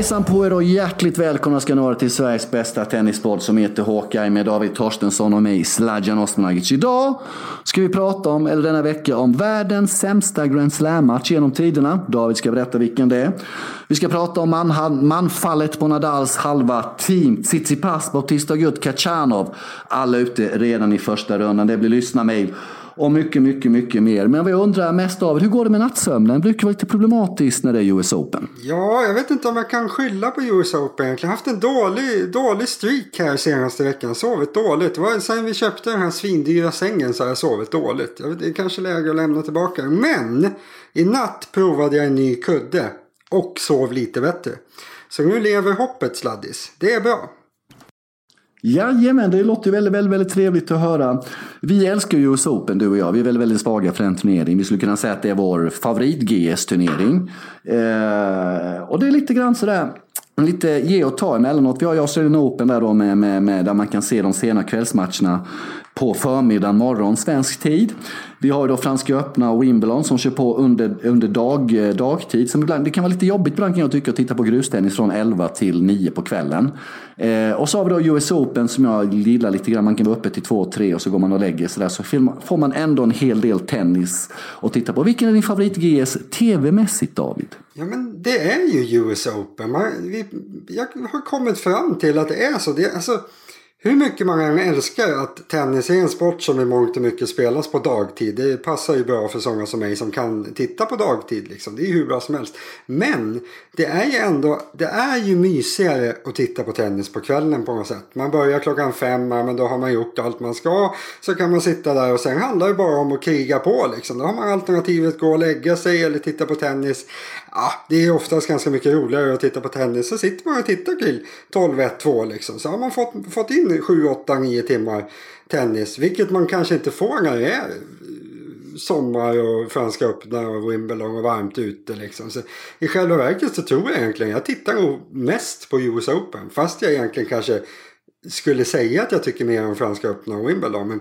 Hejsan på er och hjärtligt välkomna ska ni vara till Sveriges bästa tennispodd som heter Hawkeye med David Torstensson och mig, Sladjan Osmanagic. Idag ska vi prata om, eller denna vecka, om världens sämsta Grand Slam-match genom tiderna. David ska berätta vilken det är. Vi ska prata om man, manfallet på Nadals halva team, Tsitsipas, Bautista Gut, Kachanov. Alla ute redan i första rundan. Det blir lyssna mail och mycket, mycket, mycket mer. Men vad jag undrar mest av hur går det med nattsömnen? Det brukar vara lite problematiskt när det är US Open. Ja, jag vet inte om jag kan skylla på US Open egentligen. Jag har haft en dålig, dålig streak här senaste veckan. Sovit dåligt. Det var sen vi köpte den här svindyra sängen så har jag sovit dåligt. Jag vet, Det är kanske läge att lämna tillbaka Men i natt provade jag en ny kudde och sov lite bättre. Så nu lever hoppet sladdis. Det är bra. Jajamän, det låter ju väldigt, väldigt, väldigt trevligt att höra. Vi älskar ju US Open, du och jag. Vi är väldigt, väldigt svaga för den turneringen. Vi skulle kunna säga att det är vår favorit-GS-turnering. Eh, och det är lite grann sådär, lite ge och ta emellanåt. Vi har ju Australian Open där då med, med, med, där man kan se de sena kvällsmatcherna på förmiddagen morgon, svensk tid. Vi har ju då Franska öppna och Wimbledon som kör på under, under dag, eh, dagtid. Som ibland, det kan vara lite jobbigt ibland kan jag tycka att titta på grustennis från 11 till 9 på kvällen. Eh, och så har vi då US Open som jag gillar lite grann. Man kan vara uppe till 2-3 och så går man och lägger sig där. Så får man ändå en hel del tennis att titta på. Vilken är din favorit-GS tv-mässigt David? Ja men det är ju US Open. Man, vi, jag har kommit fram till att det är så. Det, alltså, hur mycket man än älskar att tennis är en sport som i mångt och mycket spelas på dagtid. Det passar ju bra för sådana som mig som kan titta på dagtid. Liksom. Det är ju hur bra som helst. Men det är ju ändå det är ju mysigare att titta på tennis på kvällen på något sätt. Man börjar klockan fem, men då har man gjort allt man ska. Så kan man sitta där och sen handlar det bara om att kriga på. Liksom. Då har man alternativet gå och lägga sig eller titta på tennis. Ja, det är oftast ganska mycket roligare att titta på tennis. Så sitter man och tittar till 12, 1, 2 liksom. Så har man fått, fått in 7, 8, 9 timmar tennis. Vilket man kanske inte får när det är eh, sommar och Franska öppna och Wimbledon och varmt ute liksom. Så I själva verket så tror jag egentligen, jag tittar nog mest på US Open. Fast jag egentligen kanske skulle säga att jag tycker mer om Franska öppna och Wimbledon. Men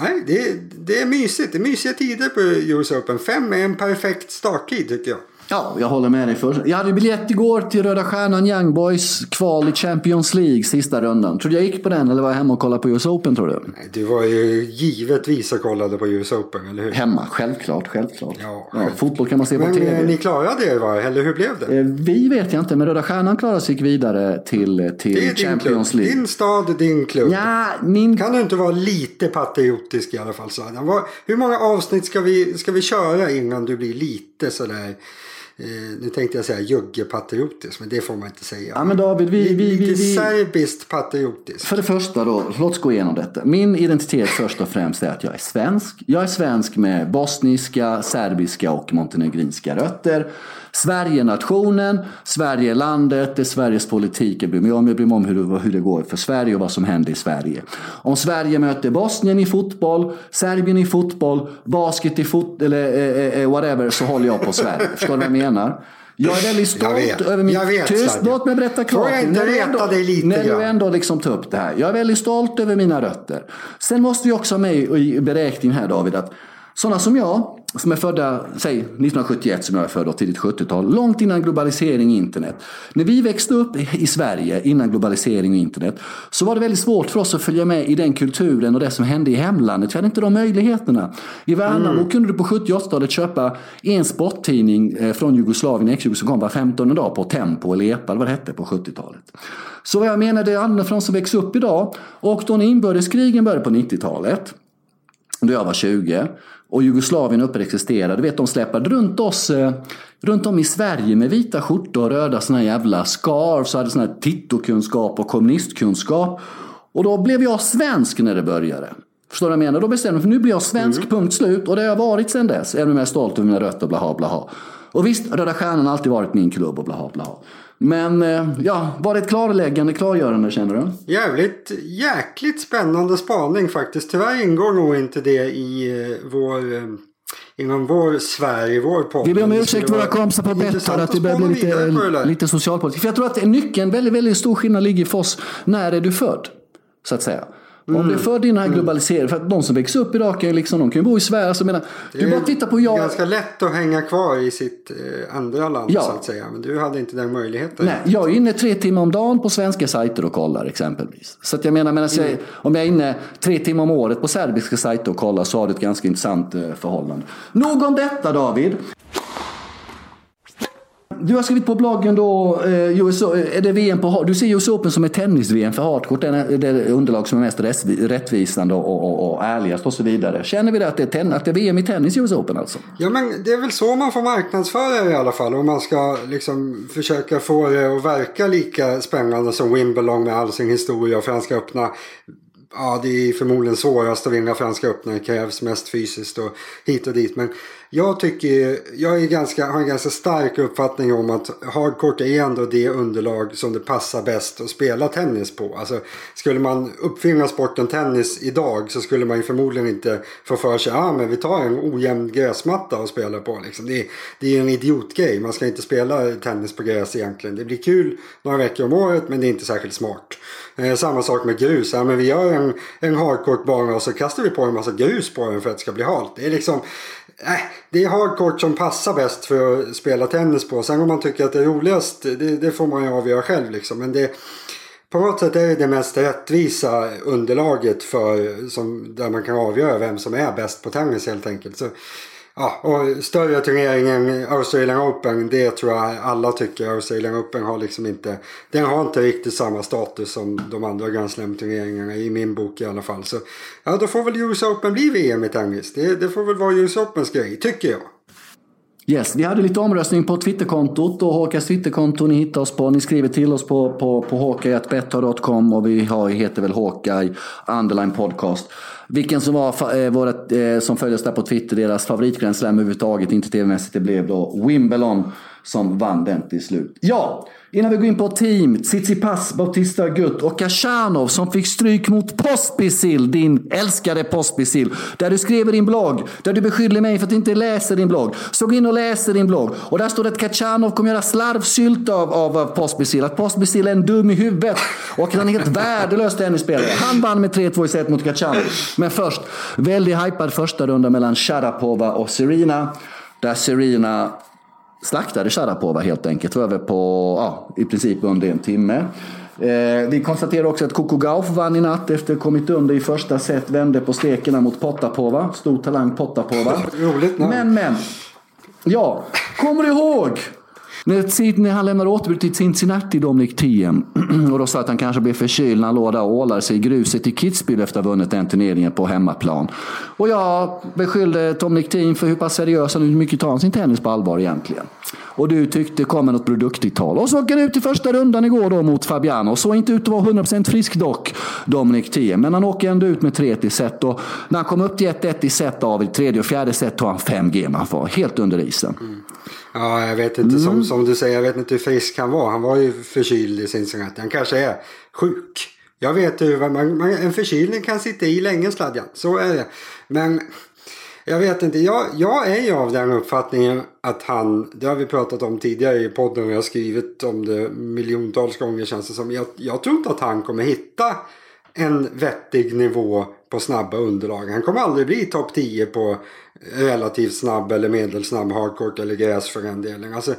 nej, det, det är mysigt. Det är mysiga tider på US Open. Fem är en perfekt starttid tycker jag. Ja, jag håller med dig. För. Jag hade biljett igår till Röda Stjärnan Young Boys kval i Champions League sista rundan. Tror du jag gick på den eller var jag hemma och kollade på US Open tror du? Nej, du var ju givetvis och kollade på US Open, eller hur? Hemma, självklart, självklart. Ja, ja, fotboll kan man se men, på TV. Men ni klarade det va? Eller hur blev det? Eh, vi vet jag inte, men Röda Stjärnan klarade sig vidare till, till Champions League. Din stad, din klubb. Ja, min... Kan du inte vara lite patriotisk i alla fall? Så hur många avsnitt ska vi, ska vi köra innan du blir lite sådär Eh, nu tänkte jag säga juggepatriotisk, men det får man inte säga. Ja, men David, vi, vi, Lite vi, serbiskt patriotisk. För det första då, låt oss gå igenom detta. Min identitet först och främst är att jag är svensk. Jag är svensk med bosniska, serbiska och montenegrinska rötter. Sverige-nationen, Sverige-landet, det är Sveriges politik. Jag bryr mig om, jag bryr mig om hur, hur det går för Sverige och vad som händer i Sverige. Om Sverige möter Bosnien i fotboll, Serbien i fotboll, basket i fotboll, eller eh, eh, whatever, så håller jag på Sverige. Förstår du vad jag menar? Jag är väldigt stolt över min... Jag vet, Tyst, låt mig berätta klart. Jag inte när reta ändå, dig lite När du ändå liksom tar upp det här. Jag är väldigt stolt över mina rötter. Sen måste vi också ha med i beräkningen här David att sådana som jag, som är födda, säg 1971 som jag är född, tidigt 70-tal, långt innan globalisering och internet. När vi växte upp i Sverige innan globalisering och internet så var det väldigt svårt för oss att följa med i den kulturen och det som hände i hemlandet. Vi hade inte de möjligheterna. I Värnamo mm. kunde du på 70 80-talet köpa en sporttidning eh, från Jugoslavien, ex som kom var 15 dag på Tempo eller Epa, vad det hette på 70-talet. Så vad jag menar, det är annorlunda för de som växer upp idag. Och då när inbördeskrigen började på 90-talet, då jag var 20, och Jugoslavien uppexisterade. Du vet, de släpade runt oss, eh, runt om i Sverige med vita skjortor och röda såna jävla scarves och hade sån här tittokunskap och kommunistkunskap. Och då blev jag svensk när det började. Förstår du vad jag menar? Då bestämde jag för nu blir jag svensk, mm. punkt slut. Och det har jag varit sedan dess. Även om jag är stolt över mina rötter, blaha blaha. Och visst, Röda Stjärnan har alltid varit min klubb och blaha blaha. Men eh, ja, var det ett klarläggande, klargörande känner du? Jävligt, jäkligt spännande spaning faktiskt. Tyvärr ingår nog inte det i eh, vår eh, inom vår Sverige, vår podd. Vi ber om ursäkt våra kompisar på Betthard att det börjar bli lite, lite socialpolitik. För jag tror att nyckeln, väldigt, väldigt stor skillnad ligger för oss. När är du född? Så att säga. Mm. Om det för din här globalisering, för att de som växer upp kan ju liksom, de kan ju bo i Sverige. Alltså, menar, du bara titta på jag. Det är ganska lätt att hänga kvar i sitt eh, andra land ja. så att säga. Men du hade inte den möjligheten. Nej, jag är inne tre timmar om dagen på svenska sajter och kollar exempelvis. Så att jag menar, menar mm. jag, om jag är inne tre timmar om året på serbiska sajter och kollar så har du ett ganska intressant eh, förhållande. Nog om detta David. Du har skrivit på bloggen då, eh, US, eh, är det VM på, du ser US Open som ett tennis-VM för hardcourt, det är det underlag som är mest rättvisande och, och, och ärligast och så vidare. Känner vi det att det, är ten, att det är VM i tennis i US Open alltså? Ja men det är väl så man får marknadsföra det i alla fall. Om man ska liksom försöka få det att verka lika spännande som Wimbledon med all sin historia och Franska öppna ja, det är förmodligen svårast att vinna Franska öppna. Det krävs mest fysiskt och hit och dit. Men jag tycker, jag är ganska, har en ganska stark uppfattning om att hardcourt är ändå det underlag som det passar bäst att spela tennis på. Alltså, skulle man uppfinna sporten tennis idag så skulle man ju förmodligen inte få för sig att ah, men vi tar en ojämn gräsmatta och spelar på. Liksom. Det, är, det är en idiotgrej. Man ska inte spela tennis på gräs egentligen. Det blir kul några veckor om året men det är inte särskilt smart. Eh, samma sak med grus. Ja, men vi gör en, en hardcourt-bana och så kastar vi på en massa grus på den för att det ska bli halt. Det är liksom Nej, det är hardcourt som passar bäst för att spela tennis på. Sen om man tycker att det är roligast, det, det får man ju avgöra själv liksom. Men det, på något sätt är det det mest rättvisa underlaget för, som, där man kan avgöra vem som är bäst på tennis helt enkelt. Så Ja, och större turneringen Australian Open, det tror jag alla tycker. Australian Open har liksom inte, den har inte riktigt samma status som de andra Grand Slam-turneringarna i min bok i alla fall. Så ja, då får väl US Open bli VM i tennis. Det, det får väl vara US Opens grej, tycker jag. Yes, vi hade lite omröstning på Twitterkontot och Håkas Twitterkonto ni hittar oss på. Ni skriver till oss på, på, på håkaj.betthard.com och vi har, heter väl Håkaj Underline Podcast. Vilken som var eh, våra, eh, som följdes där på Twitter, deras favoritgränslem överhuvudtaget, inte tv-mässigt, det blev då Wimbledon som vann den till slut. Ja, innan vi går in på team, Tsitsipas, Bautista Gutt och Kashanov som fick stryk mot Pospisil, din älskade Pospisil. Där du skrev i din blogg, där du beskyller mig för att inte läsa din blogg. Så gå in och läs din blogg. Och där står det att Kachanov kommer göra slarvsylt av, av, av Pospisil. Att Pospisil är en dum i huvudet och att han är helt värdelös tennisspelare. Han vann med 3-2 i set mot Kachanov. Men först, väldigt hypad första runda mellan Sharapova och Serena. Där Serena slaktade Sharapova helt enkelt. Var över på ja, i princip under en timme. Eh, vi konstaterar också att Coco Gauff vann i natt efter att kommit under i första set. Vände på stekerna mot Potapova. Stor talang Potapova. Roligt namn. Men, men. Ja, kommer du ihåg när han lämnade återbud till Cincinnati, Dominic Thiem, och då sa att han kanske blev förkyld när han låg där och ålade sig i gruset i Kitzbühel efter att ha vunnit den turneringen på hemmaplan. Och jag beskyllde Dominic Thiem för hur pass seriös han är, hur mycket tar han sin tennis på allvar egentligen? Och du tyckte det kom något produktigt tal. Och så åker han ut i första rundan igår då mot Fabiano. Såg inte ut att vara 100% frisk dock, Dominic Thiem. Men han åker ändå ut med 3 i set. Och när han kom upp till 1-1 i set av i tredje och fjärde set tog han 5 game. Han var helt under isen. Mm. Ja, jag vet inte. Mm. Som, som du säger, jag vet inte hur frisk han var. Han var ju förkyld i Cincinnati. Han kanske är sjuk. Jag vet hur man, man, en förkylning kan sitta i länge sladjan. Så är det. Men jag vet inte. Jag, jag är ju av den uppfattningen att han, det har vi pratat om tidigare i podden och jag har skrivit om det miljontals gånger känns det som. Jag, jag tror inte att han kommer hitta en vettig nivå på snabba underlag. Han kommer aldrig bli topp 10 på relativt snabb eller medelsnabb hardcourt eller gräs för den delen. Alltså,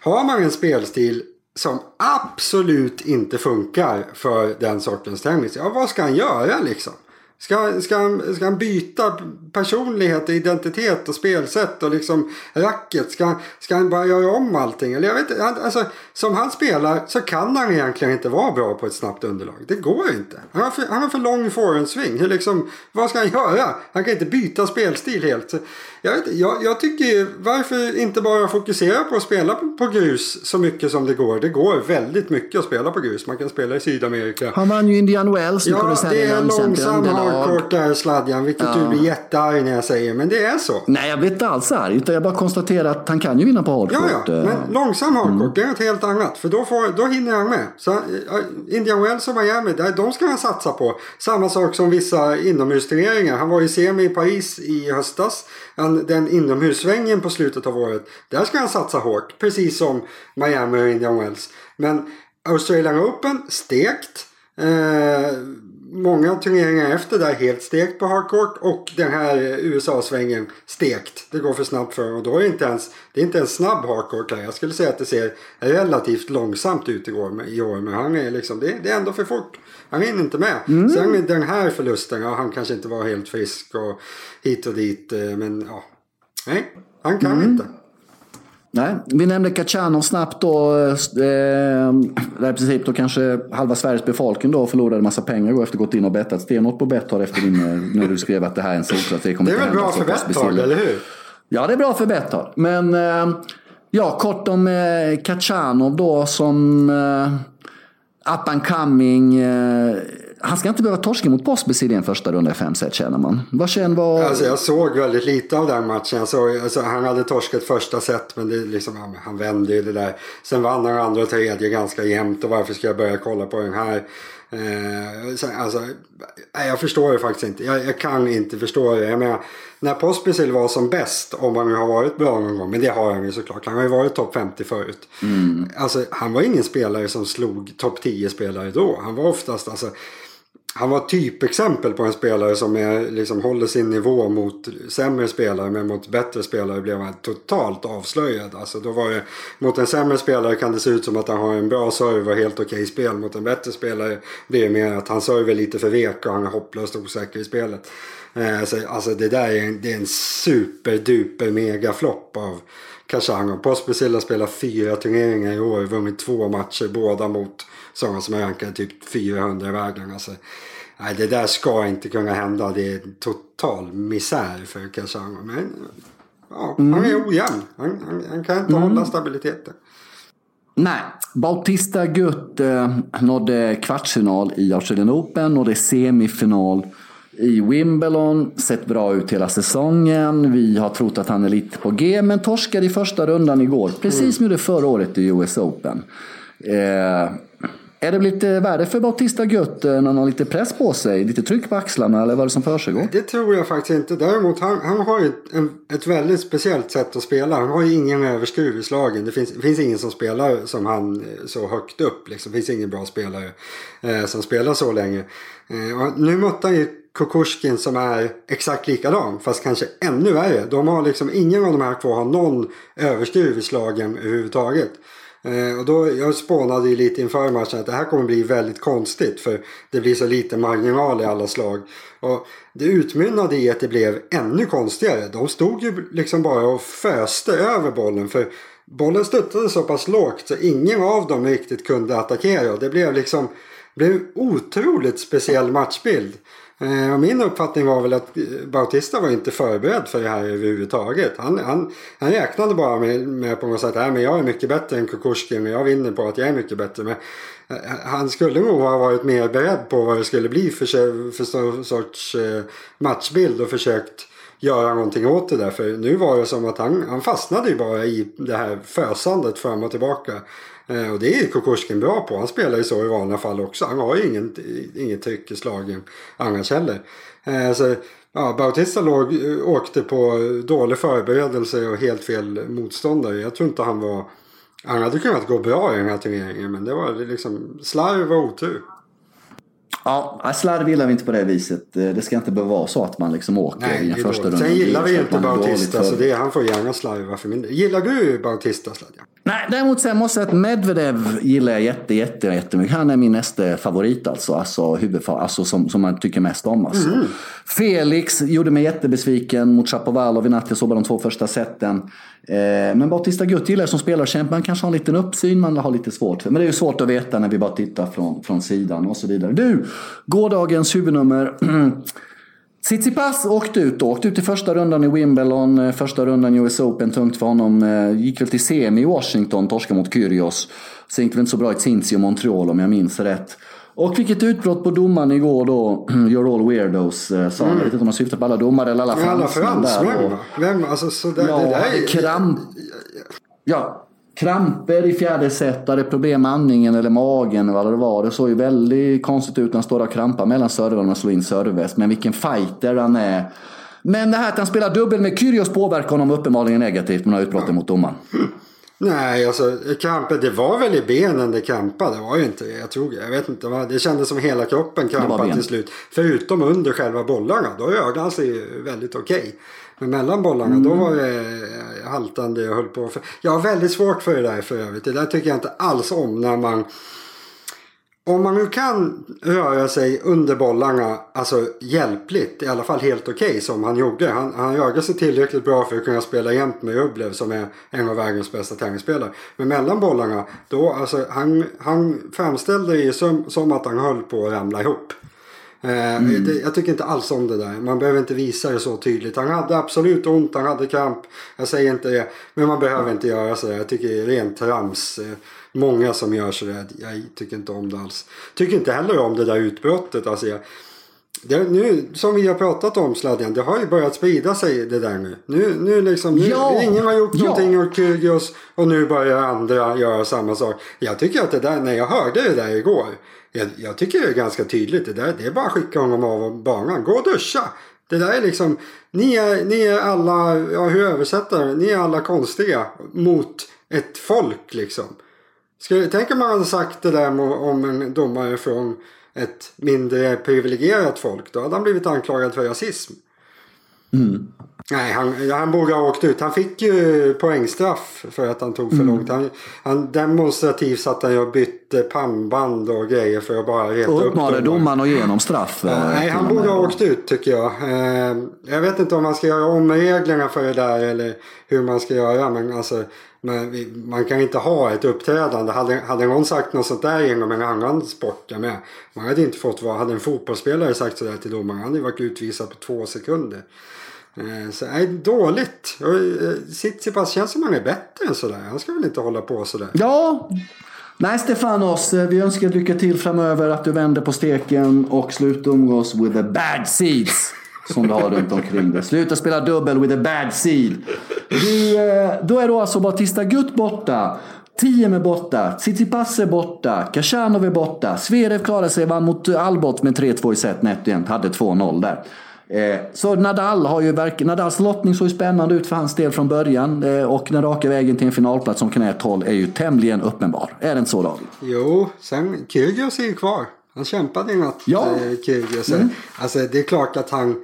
har man en spelstil som absolut inte funkar för den sortens tennis. Ja, vad ska han göra liksom? Ska, ska, han, ska han byta personlighet, identitet och spelsätt och liksom racket? Ska, ska han bara göra om allting? Eller jag vet inte. Alltså, som han spelar så kan han egentligen inte vara bra på ett snabbt underlag. Det går inte. Han har för, han har för lång forehandsving. Liksom, vad ska han göra? Han kan inte byta spelstil helt. Jag, vet, jag, jag tycker varför inte bara fokusera på att spela på, på, grus så mycket som det går. Det går väldigt mycket att spela på grus. Man kan spela i Sydamerika. Han vann ju Indian Wells. Ja, det är långsam hardcourt där sladjan. Vilket ja. du blir jättearg när jag säger. Men det är så. Nej, jag blir inte alls arg. Utan jag bara konstaterar att han kan ju vinna på hardcourt. Ja, ja. Men långsam hardcourt, mm. det är något helt annat. För då, får, då hinner han med. Så, Indian Wells och Miami, de ska han satsa på. Samma sak som vissa inomhusturneringar. Han var i semi i Paris i höstas den inomhussvängen på slutet av året. Där ska han satsa hårt. Precis som Miami och Indian Wells. Men Australian Open, stekt. Eh, många turneringar efter där helt stekt på hardcourt och den här USA-svängen stekt. Det går för snabbt för och då är det inte ens, det är inte en snabb hardcourt här. Jag skulle säga att det ser relativt långsamt ut i år, i år men han är liksom, det, det är ändå för fort. Han hinner inte med. Mm. Sen med den här förlusten, ja, han kanske inte var helt frisk och hit och dit eh, men ja, nej, han kan mm. inte. Nej, vi nämnde Kachanov snabbt då. Eh, där i princip då kanske halva Sveriges befolkning då förlorade massa pengar och efter gått in och bettat stenhårt på Betthard efter din, eh, när du skrev att det här är en solklart. Det, det är väl bra för Betthard, eller hur? Ja, det är bra för Betthard. Men eh, ja, kort om eh, Kachanov då som eh, up and coming. Eh, han ska inte behöva torska mot Pospisil i en första runda i fem set känner man. Vad känner vad... Alltså jag såg väldigt lite av den matchen. Jag såg, alltså, han hade torskat första set men det liksom, han, han vände ju det där. Sen vann han andra och tredje ganska jämnt och varför ska jag börja kolla på den här? Eh, alltså, jag förstår det faktiskt inte. Jag, jag, kan inte förstå det. Jag menar, när Pospisil var som bäst, om han nu har varit bra någon gång, men det har han ju såklart. Han har ju varit topp 50 förut. Mm. Alltså, han var ingen spelare som slog topp 10 spelare då. Han var oftast, alltså, han var typexempel på en spelare som är, liksom, håller sin nivå mot sämre spelare men mot bättre spelare blev han totalt avslöjad. Alltså, då var det, mot en sämre spelare kan det se ut som att han har en bra serve och helt okej okay spel. Mot en bättre spelare blir det mer att han server lite för vek och han är hopplöst osäker i spelet. Eh, så, alltså det där är en, det är en superduper mega flopp av Pospisil har spelat fyra turneringar i år, vunnit två matcher båda mot sådana som är rankade typ 400 i världen. Alltså, nej, det där ska inte kunna hända. Det är total misär för Kasano. Men ja, mm. han är ojämn. Han, han, han kan inte mm. hålla stabiliteten. Nej, Bautista Gutt eh, nådde kvartsfinal i Australian Open, nådde semifinal i Wimbledon. Sett bra ut hela säsongen. Vi har trott att han är lite på G, men torskade i första rundan igår. Precis mm. som gjorde förra året i US Open. Eh, är det lite värre för Bautista Gutt när han har lite press på sig? Lite tryck på axlarna eller vad är det som försiggår? Det tror jag faktiskt inte. Däremot han, han har ju ett, en, ett väldigt speciellt sätt att spela. Han har ju ingen överskruv i slagen. Det finns, det finns ingen som spelar som han eh, så högt upp. Liksom. Det finns ingen bra spelare eh, som spelar så länge. Eh, nu mötte han ju Kukushkin som är exakt likadan fast kanske ännu värre. De har liksom, ingen av de här två har någon överskruv i slagen överhuvudtaget. Eh, och då, jag spånade ju lite inför matchen att det här kommer bli väldigt konstigt för det blir så lite marginal i alla slag. Och det utmynnade i att det blev ännu konstigare. De stod ju liksom bara och föste över bollen för bollen studsade så pass lågt så ingen av dem riktigt kunde attackera. Det blev liksom blev otroligt speciell matchbild. Eh, och min uppfattning var väl att eh, Bautista var inte förberedd för det här överhuvudtaget. Han, han, han räknade bara med, med på något sätt att jag är mycket bättre än Kukushkin och jag vinner på att jag är mycket bättre. Men eh, han skulle nog ha varit mer beredd på vad det skulle bli för, för sorts matchbild och försökt göra någonting åt det där. För nu var det som att han, han fastnade ju bara i det här fösandet fram och tillbaka. Eh, och det är Kukushkin bra på. Han spelar ju så i vanliga fall också. Han har ju ingen, inget tryck i slagen annars heller. Eh, så, ja, Bautista låg, eh, åkte på dålig förberedelse och helt fel motståndare. Jag tror inte han var... Han hade kunnat gå bra i den här turneringen men det var liksom slarv och otur. Ja, slarv gillar vi inte på det viset. Eh, det ska inte behöva vara så att man liksom åker Nej, i en första runda. Sen gillar vi inte Bautista så det, han får gärna slarva för min. Gillar du Bautista Sladja? Nej, däremot sen måste jag säga att Medvedev gillar jag jätte, jätte, jättemycket. Han är min nästa favorit alltså. Alltså, huvudfar, alltså som, som man tycker mest om. Alltså. Mm. Felix gjorde mig jättebesviken mot Chapovalov i natt. Jag såg bara de två första seten. Eh, men Bautista Gutt gillar som spelarkämpe. Man kanske har en liten uppsyn, man har lite svårt. för. Men det är ju svårt att veta när vi bara tittar från, från sidan och så vidare. Du, gårdagens huvudnummer. Tsitsipas åkte ut då. Åkte ut i första rundan i Wimbledon, eh, första rundan i US Open, tungt för honom. Eh, gick väl till semi i Washington, torskade mot Kyrgios. Sen gick väl inte så bra i Cincy och Montreal om jag minns rätt. Och fick ett utbrott på domaren igår då. You're all weirdos, eh, sa. Mm. Jag vet inte om han syftar på alla domare eller alla fransmän. Alla fransmän? Vem? Alltså, så där, ja, det där är... kramp. Ja, kramper i fjärde set, hade problem med andningen eller magen vad det var. Det såg ju väldigt konstigt ut när han står och krampar mellan servrarna och slår in serves. Men vilken fighter han är. Men det här att han spelar dubbel med Kyrgios påverkar honom uppenbarligen negativt med de här utbrotten ja. mot domaren. Nej, alltså krampet, det var väl i benen det krampade, det var ju inte. Jag tror, jag vet inte, det kändes som hela kroppen krampade till slut. Förutom under själva bollarna, då rörde han sig väldigt okej. Okay. Men mellan bollarna, mm. då var det haltande jag höll på. Jag har väldigt svårt för det där för övrigt. Det där tycker jag inte alls om när man om man nu kan röra sig under bollarna, alltså hjälpligt, i alla fall helt okej okay, som han gjorde. Han, han rörde sig tillräckligt bra för att kunna spela jämt med Rublev som är en av världens bästa tennisspelare. Men mellan bollarna, då, alltså, han, han framställde det som, som att han höll på att ramla ihop. Eh, mm. Det, jag tycker inte alls om det där. Man behöver inte visa det så tydligt. Han hade absolut ont, han hade kramp. Jag säger inte det. Men man behöver inte göra sådär. Jag tycker det är rent trams. Eh, många som gör sådär. Jag tycker inte om det alls. Tycker inte heller om det där utbrottet. Alltså jag, det, nu, som vi har pratat om sladden, det har ju börjat sprida sig det där nu. Nu, nu liksom, nu, ja, ingen har gjort ja. någonting åt Kyrgios och nu börjar andra göra samma sak. Jag tycker att det där, när jag hörde det där igår, jag, jag tycker det är ganska tydligt. Det, där, det är bara att skicka honom av banan. Gå och duscha! Det där är liksom, ni är, ni är alla, ja hur översätter Ni är alla konstiga mot ett folk liksom. Tänk om man hade sagt det där om en domare från ett mindre privilegierat folk. Då hade han blivit anklagad för rasism. Mm. Nej, han, han borde ha åkt ut. Han fick ju poängstraff för att han tog för mm. långt. Han, han demonstrativt satt han och bytte pannband och grejer för att bara reta upp Och uppmanade domaren att ge honom straff. Ja, eh, nej, han borde ha åkt ut tycker jag. Eh, jag vet inte om man ska göra om reglerna för det där eller hur man ska göra. Men alltså, men man kan inte ha ett uppträdande. Hade, hade någon sagt något sånt där inom en annan sport, jag med. Man hade inte fått vara, hade en fotbollsspelare sagt sådär till domaren, han hade varit utvisad på två sekunder. Eh, så nej, dåligt. Tsitsipas eh, känns som han är bättre än sådär. Han ska väl inte hålla på sådär. Ja, Nej Stefanos, vi önskar lycka till framöver. Att du vänder på steken och slutar umgås with the bad seeds. Som du har runt omkring dig. Sluta spela dubbel with a bad seed. Du, då är då alltså Batista Gutt borta. Tiem är borta, Tsitsipas är borta, Kashanov är borta. Zverev klarade sig, vann mot Albot med 3-2 i set nätt igen. Hade 2-0 där. Eh, så Nadal har ju verkligen, Nadals lottning såg ju spännande ut för hans del från början. Eh, och den raka vägen till en finalplats som kan ett håll är ju tämligen uppenbar. Är det inte så David? Jo, sen Kyrgios är ju kvar. Han kämpade i natt, ja. eh, Kyrgios. Mm. Alltså det är klart att han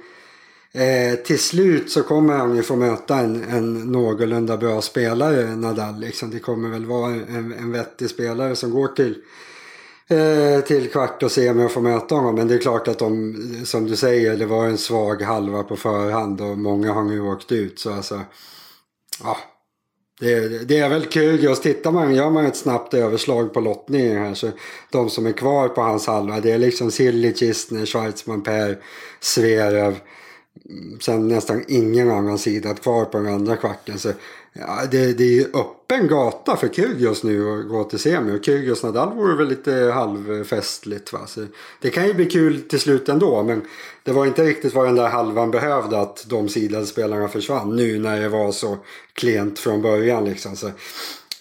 eh, till slut så kommer han ju få möta en, en någorlunda bra spelare, Nadal. Liksom. Det kommer väl vara en, en vettig spelare som går till Eh, till kvart och semi och får möta honom. Men det är klart att de, som du säger, det var en svag halva på förhand och många har nu åkt ut. Så alltså, ja. Det, det är väl kul just tittar man, gör man ett snabbt överslag på lottningen här så de som är kvar på hans halva det är liksom Silly, Kistner, Schweizman, Per, Zverev. Mm, sen nästan ingen annan sida kvar på den andra kvarten. Så Ja, det, det är ju öppen gata för Kyrgios nu att gå till semi. Och Kyrgios Nadal vore väl lite halvfestligt. Va? Så det kan ju bli kul till slut ändå. Men det var inte riktigt vad den där halvan behövde att de sidade spelarna försvann. Nu när det var så klent från början. Liksom. Så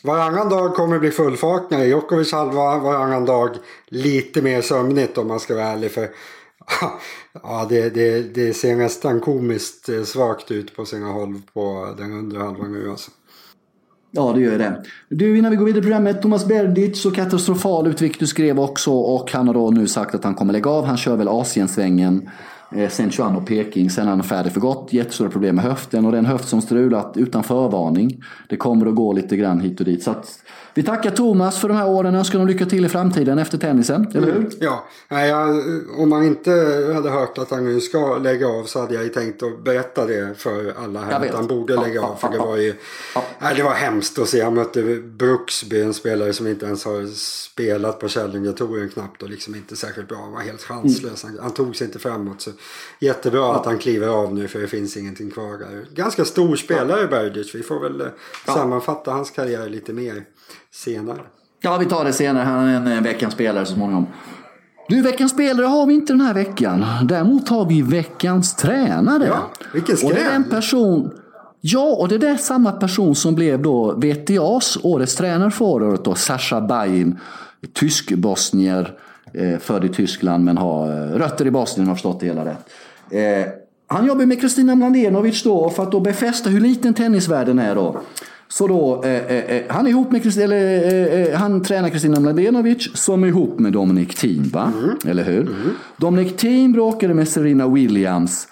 varannan dag kommer det bli fullfakna när Djokovic halva. Varannan dag lite mer sömnigt om man ska vara ärlig. För Ja, det, det, det ser nästan komiskt eh, svagt ut på sina håll på den undre halvan nu alltså. Ja, det gör det. Du, innan vi går vidare i programmet. Thomas Berdic, så katastrofal utveckling du skrev också och han har då nu sagt att han kommer lägga av. Han kör väl Asiensvängen eh, Saint och Peking. Sen är han färdig för gott. Jättestora problem med höften och det är en höft som strulat utan förvarning. Det kommer att gå lite grann hit och dit. Så att vi tackar Thomas för de här åren och önskar honom lycka till i framtiden efter tennisen, eller hur? Mm, ja, jag, om man inte hade hört att han nu ska lägga av så hade jag ju tänkt att berätta det för alla här. Att han borde lägga ja, av. För ja, det var ju ja. nej, det var hemskt att se. Han mötte Bruksby, en spelare som inte ens har spelat på Challenger-touren knappt och liksom inte särskilt bra. Han var helt chanslös. Mm. Han, han, tog sig inte framåt. Så jättebra att han kliver av nu för det finns ingenting kvar där. Ganska stor spelare ja. Bergic. Vi får väl eh, sammanfatta hans karriär lite mer senare. Ja, vi tar det senare. Han är en eh, veckans spelare så småningom. Du, veckans spelare har vi inte den här veckan. Däremot har vi veckans tränare. Ja, vilken skräll! Och det är en person... Ja, och det är samma person som blev då VTAs årets tränare förra året då, Sascha Bain. Tysk-bosnier, eh, född i Tyskland men har eh, rötter i Bosnien, har förstått det hela rätt. Han jobbar med Kristina Mladenovic då för att då befästa hur liten tennisvärlden är då. Så då, eh, eh, han är ihop med Kristina, eller, eh, han tränar Kristina Mladenovic som är ihop med Dominic Thiem, va? Mm. Eller hur? Mm. Dominic Thiem bråkade med Serena Williams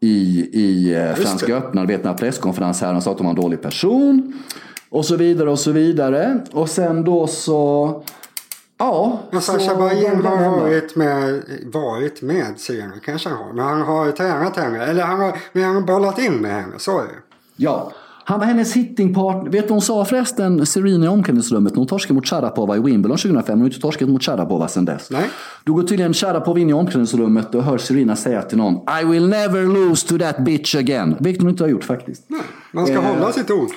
i, i Franska öppna, vet när presskonferens här, han sa att hon var en dålig person. Och så vidare och så vidare. Och sen då så... Ja. Men Sasha Bajen har varit med, varit med Serena, kanske han har. Men han har tränat henne, eller han har, men han har bollat in med henne, så är det. Ja. Han var hennes hittingpartner. Vet du hon sa förresten, Serena i omklädningsrummet, när hon torskade mot Sharapova i Wimbledon 2005. Hon har inte torskat mot Sharapova sedan dess. Nej. Då går tydligen Sharapova in i omklädningsrummet och hör Serena säga till någon I will never lose to that bitch again. Vilket hon inte har gjort faktiskt. Nej, man ska eh, hålla sitt ord.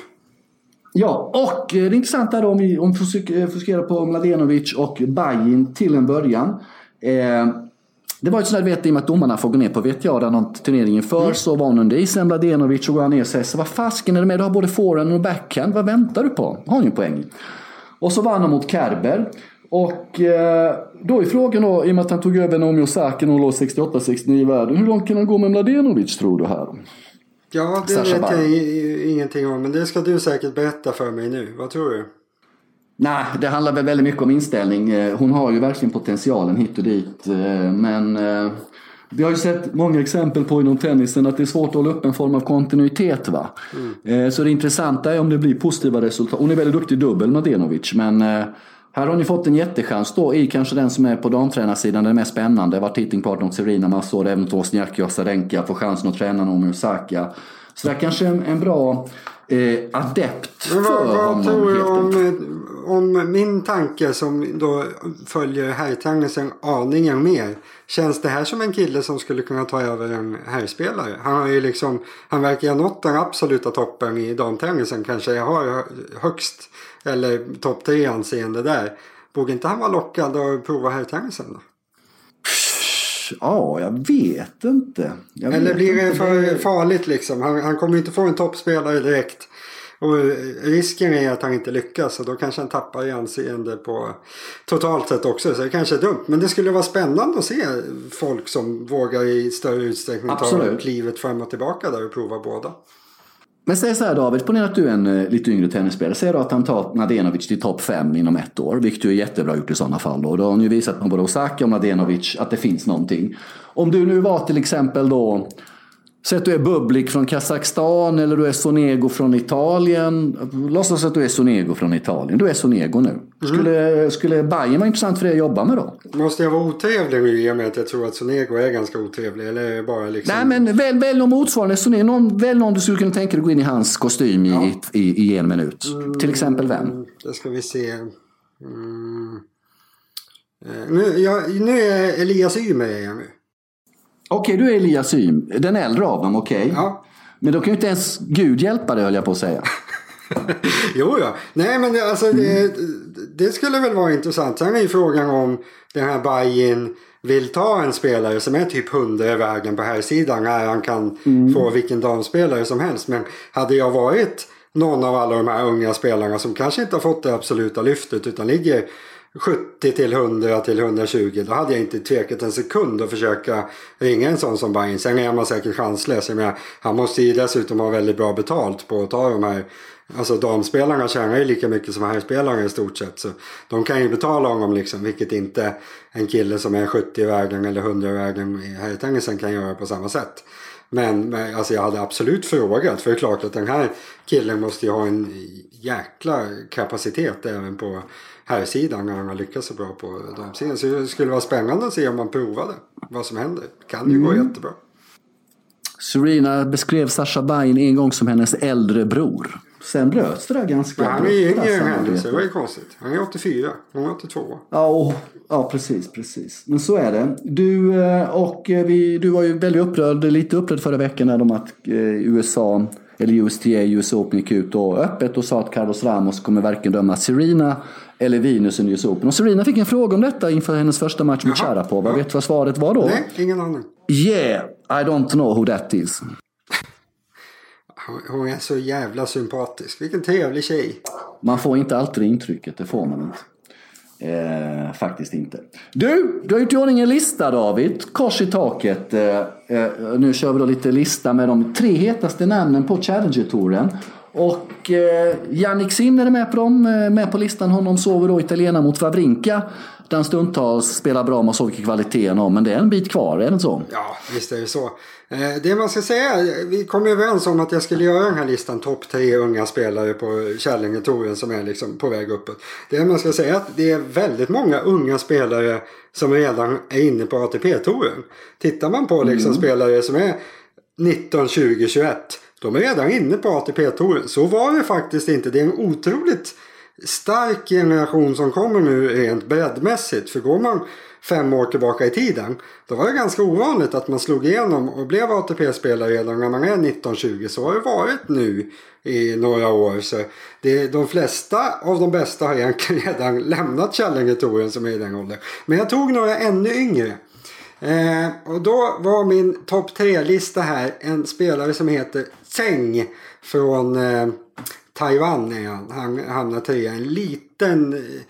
Ja, och eh, det intressanta är om vi, om eh, fokuserar på Mladenovic och Bajin till en början. Eh, det var ju sådär, vet, i och med att domarna får gå ner på VTA någon turnering inför mm. så var hon under isen, Mladenovic och går ner och säger så vad fasken är det med? Du har både forehand och backhand. Vad väntar du på? Har ni en poäng. Och så vann han mot Kerber. Och eh, då är frågan då, i och med att han tog över Naomi Osaka när hon låg 68-69 i världen. Hur långt kan han gå med Mladenovic tror du här? Ja, det Sasha vet jag ingenting om. Men det ska du säkert berätta för mig nu. Vad tror du? Nej, det handlar väl väldigt mycket om inställning. Eh, hon har ju verkligen potentialen hit och dit. Eh, men eh, vi har ju sett många exempel på inom tennisen att det är svårt att hålla upp en form av kontinuitet. Va? Mm. Så det intressanta är om det blir positiva resultat. Hon är väldigt duktig dubbel, Mladenovic. Men här har ni fått en jättechans då i kanske den som är på damtränarsidan den mest spännande. Varit hittingpartner åt Serena massor, även Wozniacki och Sarenka får chansen att träna Naomi Osaka. Så det är kanske en, en bra eh, adept för vad, vad honom. tror du om, om min tanke som då följer herrtennisen aningen mer. Känns det här som en kille som skulle kunna ta över en herrspelare? Han har ju liksom, han verkar ha nått den absoluta toppen i damtennisen. Kanske har högst eller topp tre anseende där. Borde inte han vara lockad att prova herrtennisen? Ja, jag vet inte. Jag Eller vet blir det för farligt liksom? Han, han kommer inte få en toppspelare direkt. Och risken är att han inte lyckas och då kanske han tappar i anseende på totalt sett också. Så det kanske är dumt. Men det skulle vara spännande att se folk som vågar i större utsträckning Absolut. ta klivet fram och tillbaka där och prova båda. Men säg så här David, ponera att du är en eh, lite yngre tennisspelare. Säg då att han tar Nadenovic till topp 5 inom ett år, vilket ju är jättebra gjort i sådana fall. Då, då har han ju visat på både Osaka och Nadenovic att det finns någonting. Om du nu var till exempel då Säg att du är Bublik från Kazakstan eller du är Sonego från Italien. Låtsas att du är Sonego från Italien. Du är Sonego nu. Skulle, mm. skulle Bayern vara intressant för dig att jobba med då? Måste jag vara otrevlig nu i och med att jag tror att Sonego är ganska otrevlig? Eller bara liksom... Nej men välj, välj någon motsvarande Sonego. Någon, välj någon du skulle kunna tänka dig att gå in i hans kostym ja. i, i, i, en minut. Mm, Till exempel vem? Det ska vi se. Mm. Eh, nu, jag, nu är Elias Ymer nu. Okej, okay, du är Elias Ym. Den äldre av dem, okej. Okay. Ja. Men då kan ju inte ens Gud hjälpa dig, höll jag på att säga. jo, ja. Nej, men det, alltså, det, det skulle väl vara intressant. Sen är ju frågan om den här Bajen vill ta en spelare som är typ hundra i vägen på här sidan när han kan mm. få vilken damspelare som helst. Men hade jag varit någon av alla de här unga spelarna som kanske inte har fått det absoluta lyftet utan ligger 70 till 100 till 120 då hade jag inte tvekat en sekund att försöka ringa en sån som Bajen. Sen är man säkert chanslös. Jag menar, han måste ju dessutom ha väldigt bra betalt på att ta de här Alltså damspelarna tjänar ju lika mycket som herrspelarna i stort sett. Så de kan ju betala honom liksom. Vilket inte en kille som är 70 i vägen eller 100 i vägen i herrtennisen kan göra på samma sätt. Men alltså jag hade absolut frågat. För det är klart att den här killen måste ju ha en jäkla kapacitet även på här sidan när han har lyckats så bra på damsidan. Så det skulle vara spännande att se om man provade vad som händer. Det kan ju mm. gå jättebra. Serena beskrev Sasha Bain en gång som hennes äldre bror. Sen bröts det där ganska Men han är ju yngre än henne så det var ju konstigt. Han är 84, hon är 82. Ja, och, ja precis, precis. Men så är det. Du, eh, och eh, vi, du var ju väldigt upprörd, lite upprörd förra veckan om att eh, USA eller USTA, US Open gick ut och öppet och sa att Carlos Ramos kommer varken döma Serena eller Venus under US Open. Och Serena fick en fråga om detta inför hennes första match mot Sharapova. Vet du vad svaret var då? Nej, ingen aning. Yeah, I don't know who that is. Hon är så jävla sympatisk. Vilken trevlig tjej. Man får inte alltid det intrycket, det får man inte. Eh, faktiskt inte. Du, du har gjort i ordning en lista David. Kors i taket. Eh, eh, nu kör vi då lite lista med de tre hetaste namnen på Challenger-touren. Och eh, Jannik Sinner är med på dem, eh, med på listan. Honom vi då italienare mot Favrinka. Den stundtals spelar bra, man såg kvaliteten har. Men det är en bit kvar, är det inte så? Ja, visst är det så. Eh, det man ska säga, vi kom överens om att jag skulle göra den här listan topp tre unga spelare på Kärlingetouren som är liksom på väg uppåt. Det man ska säga är att det är väldigt många unga spelare som redan är inne på ATP-touren. Tittar man på liksom mm. spelare som är 19, 20, 21. De är redan inne på ATP-touren. Så var det faktiskt inte. Det är en otroligt stark generation som kommer nu rent breddmässigt. För går man fem år tillbaka i tiden. Då var det ganska ovanligt att man slog igenom och blev ATP-spelare redan när man är 19-20. Så har det varit nu i några år. Så det, de flesta av de bästa har egentligen redan lämnat Källingetouren som är i den åldern. Men jag tog några ännu yngre. Eh, och då var min topp tre-lista här en spelare som heter Zeng från eh, Taiwan. Är han. han hamnar trea. En liten eh,